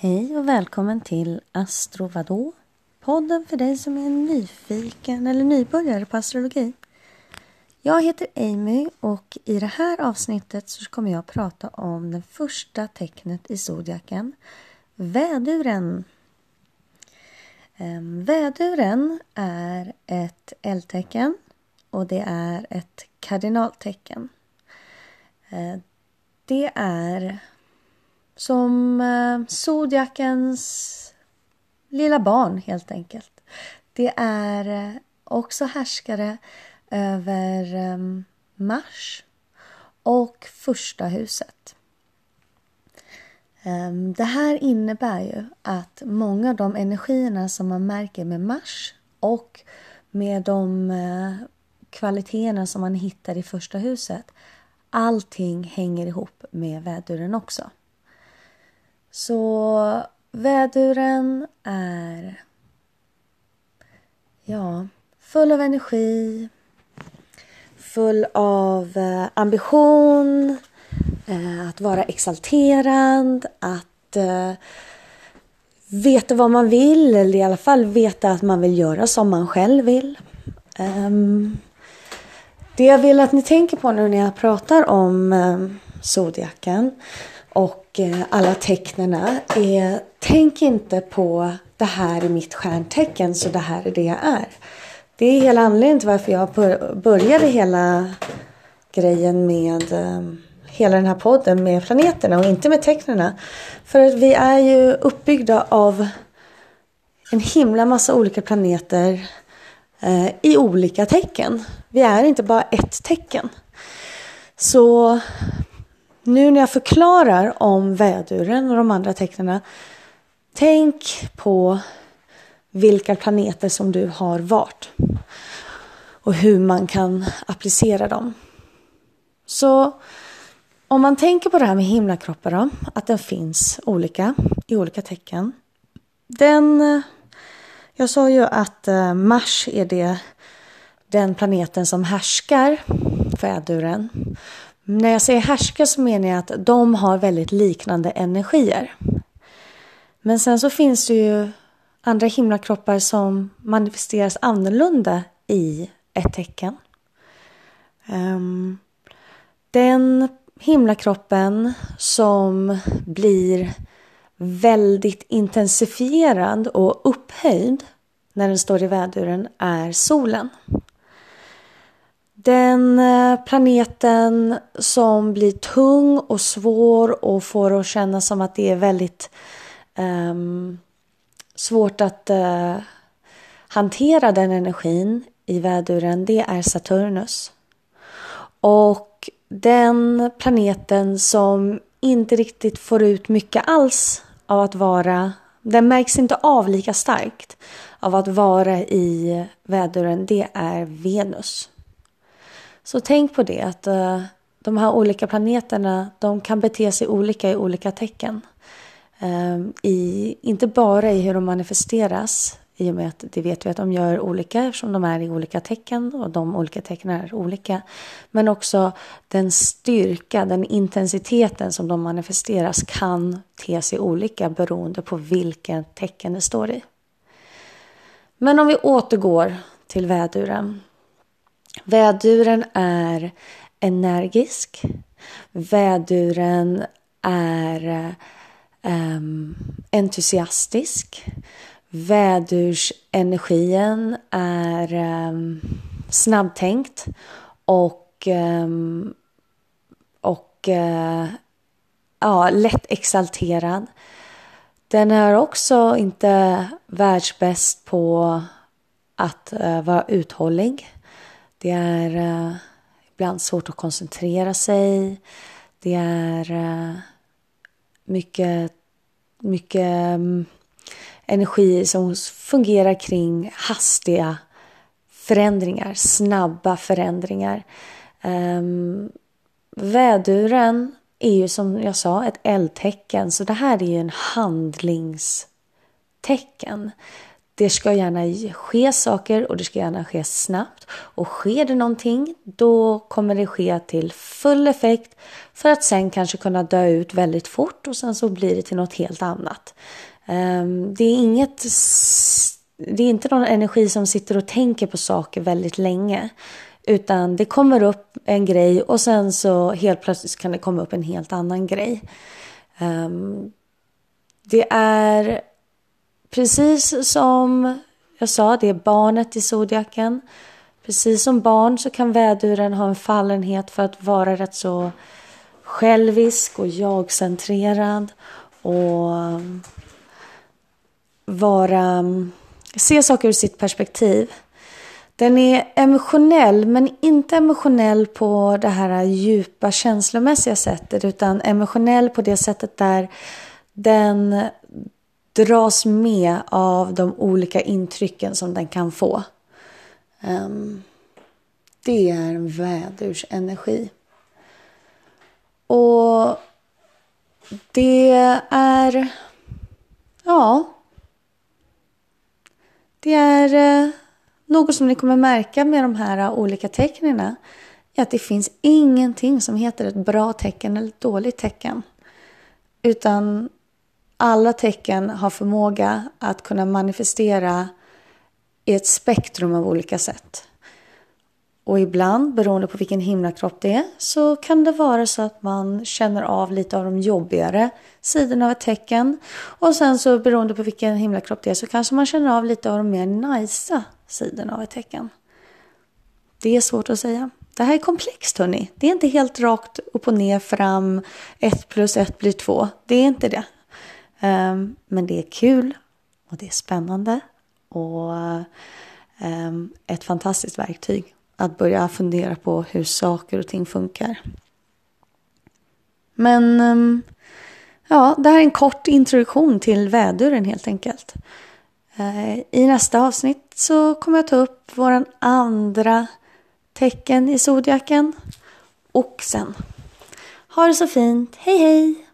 Hej och välkommen till Astro vadå? Podden för dig som är nyfiken eller nybörjare på astrologi. Jag heter Amy och i det här avsnittet så kommer jag prata om det första tecknet i zodiaken, väduren. Ehm, väduren är ett eldtecken och det är ett kardinaltecken. Eh, det är som eh, zodiakens lilla barn helt enkelt. Det är eh, också härskare över eh, Mars och första huset. Eh, det här innebär ju att många av de energierna som man märker med Mars och med de eh, kvaliteterna som man hittar i första huset allting hänger ihop med väduren också. Så väduren är ja, full av energi, full av eh, ambition, eh, att vara exalterad, att eh, veta vad man vill eller i alla fall veta att man vill göra som man själv vill. Ehm, det jag vill att ni tänker på nu när jag pratar om zodiaken och Eh, alla tecknena är tänk inte på det här är mitt stjärntecken så det här är det jag är. Det är hela anledningen till varför jag började hela grejen med eh, hela den här podden med planeterna och inte med tecknena. För att vi är ju uppbyggda av en himla massa olika planeter eh, i olika tecken. Vi är inte bara ett tecken. Så nu när jag förklarar om väduren och de andra tecknen, tänk på vilka planeter som du har vart och hur man kan applicera dem. Så om man tänker på det här med himlakroppar då, att den finns olika i olika tecken. Den, jag sa ju att eh, Mars är det, den planeten som härskar väduren. När jag säger härska så menar jag att de har väldigt liknande energier. Men sen så finns det ju andra himlakroppar som manifesteras annorlunda i ett tecken. Um, den himlakroppen som blir väldigt intensifierad och upphöjd när den står i väduren är solen. Den eh, planeten som blir tung och svår och får att känna som att det är väldigt um, svårt att uh, hantera den energin i väduren, det är Saturnus. Och den planeten som inte riktigt får ut mycket alls av att vara, den märks inte av lika starkt av att vara i väduren, det är Venus. Så tänk på det att uh, de här olika planeterna de kan bete sig olika i olika tecken. Um, i, inte bara i hur de manifesteras i och med att det vet vi att de gör olika eftersom de är i olika tecken och de olika tecknen är olika. Men också den styrka, den intensiteten som de manifesteras kan te sig olika beroende på vilket tecken det står i. Men om vi återgår till väduren Väduren är energisk. Väduren är um, entusiastisk. Vädursenergin är um, snabbtänkt och, um, och uh, ja, lätt exalterad. Den är också inte världsbäst på att uh, vara uthållig. Det är uh, ibland svårt att koncentrera sig. Det är uh, mycket, mycket um, energi som fungerar kring hastiga förändringar, snabba förändringar. Um, väduren är ju som jag sa ett eldtecken så det här är ju en handlingstecken det ska gärna ske saker och det ska gärna ske snabbt. Och sker det någonting då kommer det ske till full effekt för att sen kanske kunna dö ut väldigt fort och sen så blir det till något helt annat. Ehm, det är inget det är inte någon energi som sitter och tänker på saker väldigt länge. Utan det kommer upp en grej och sen så helt plötsligt kan det komma upp en helt annan grej. Ehm, det är precis som jag sa, det är barnet i zodiaken. Precis som barn så kan väduren ha en fallenhet för att vara rätt så självisk och jagcentrerad och vara, se saker ur sitt perspektiv. Den är emotionell men inte emotionell på det här djupa känslomässiga sättet utan emotionell på det sättet där den dras med av de olika intrycken som den kan få. Um, det är en vädursenergi. Och det är... Ja. Det är eh, något som ni kommer märka med de här olika tecknen är att det finns ingenting som heter ett bra tecken eller ett dåligt tecken. Utan alla tecken har förmåga att kunna manifestera i ett spektrum av olika sätt. Och ibland, beroende på vilken himlakropp det är, så kan det vara så att man känner av lite av de jobbigare sidorna av ett tecken. Och sen så beroende på vilken himlakropp det är så kanske man känner av lite av de mer najsa sidorna av ett tecken. Det är svårt att säga. Det här är komplext hörni. Det är inte helt rakt upp och ner fram. Ett plus ett blir två. Det är inte det. Um, men det är kul och det är spännande och um, ett fantastiskt verktyg att börja fundera på hur saker och ting funkar. Men um, ja, det här är en kort introduktion till väduren helt enkelt. Uh, I nästa avsnitt så kommer jag ta upp våran andra tecken i zodiaken. Oxen. Ha det så fint. Hej hej!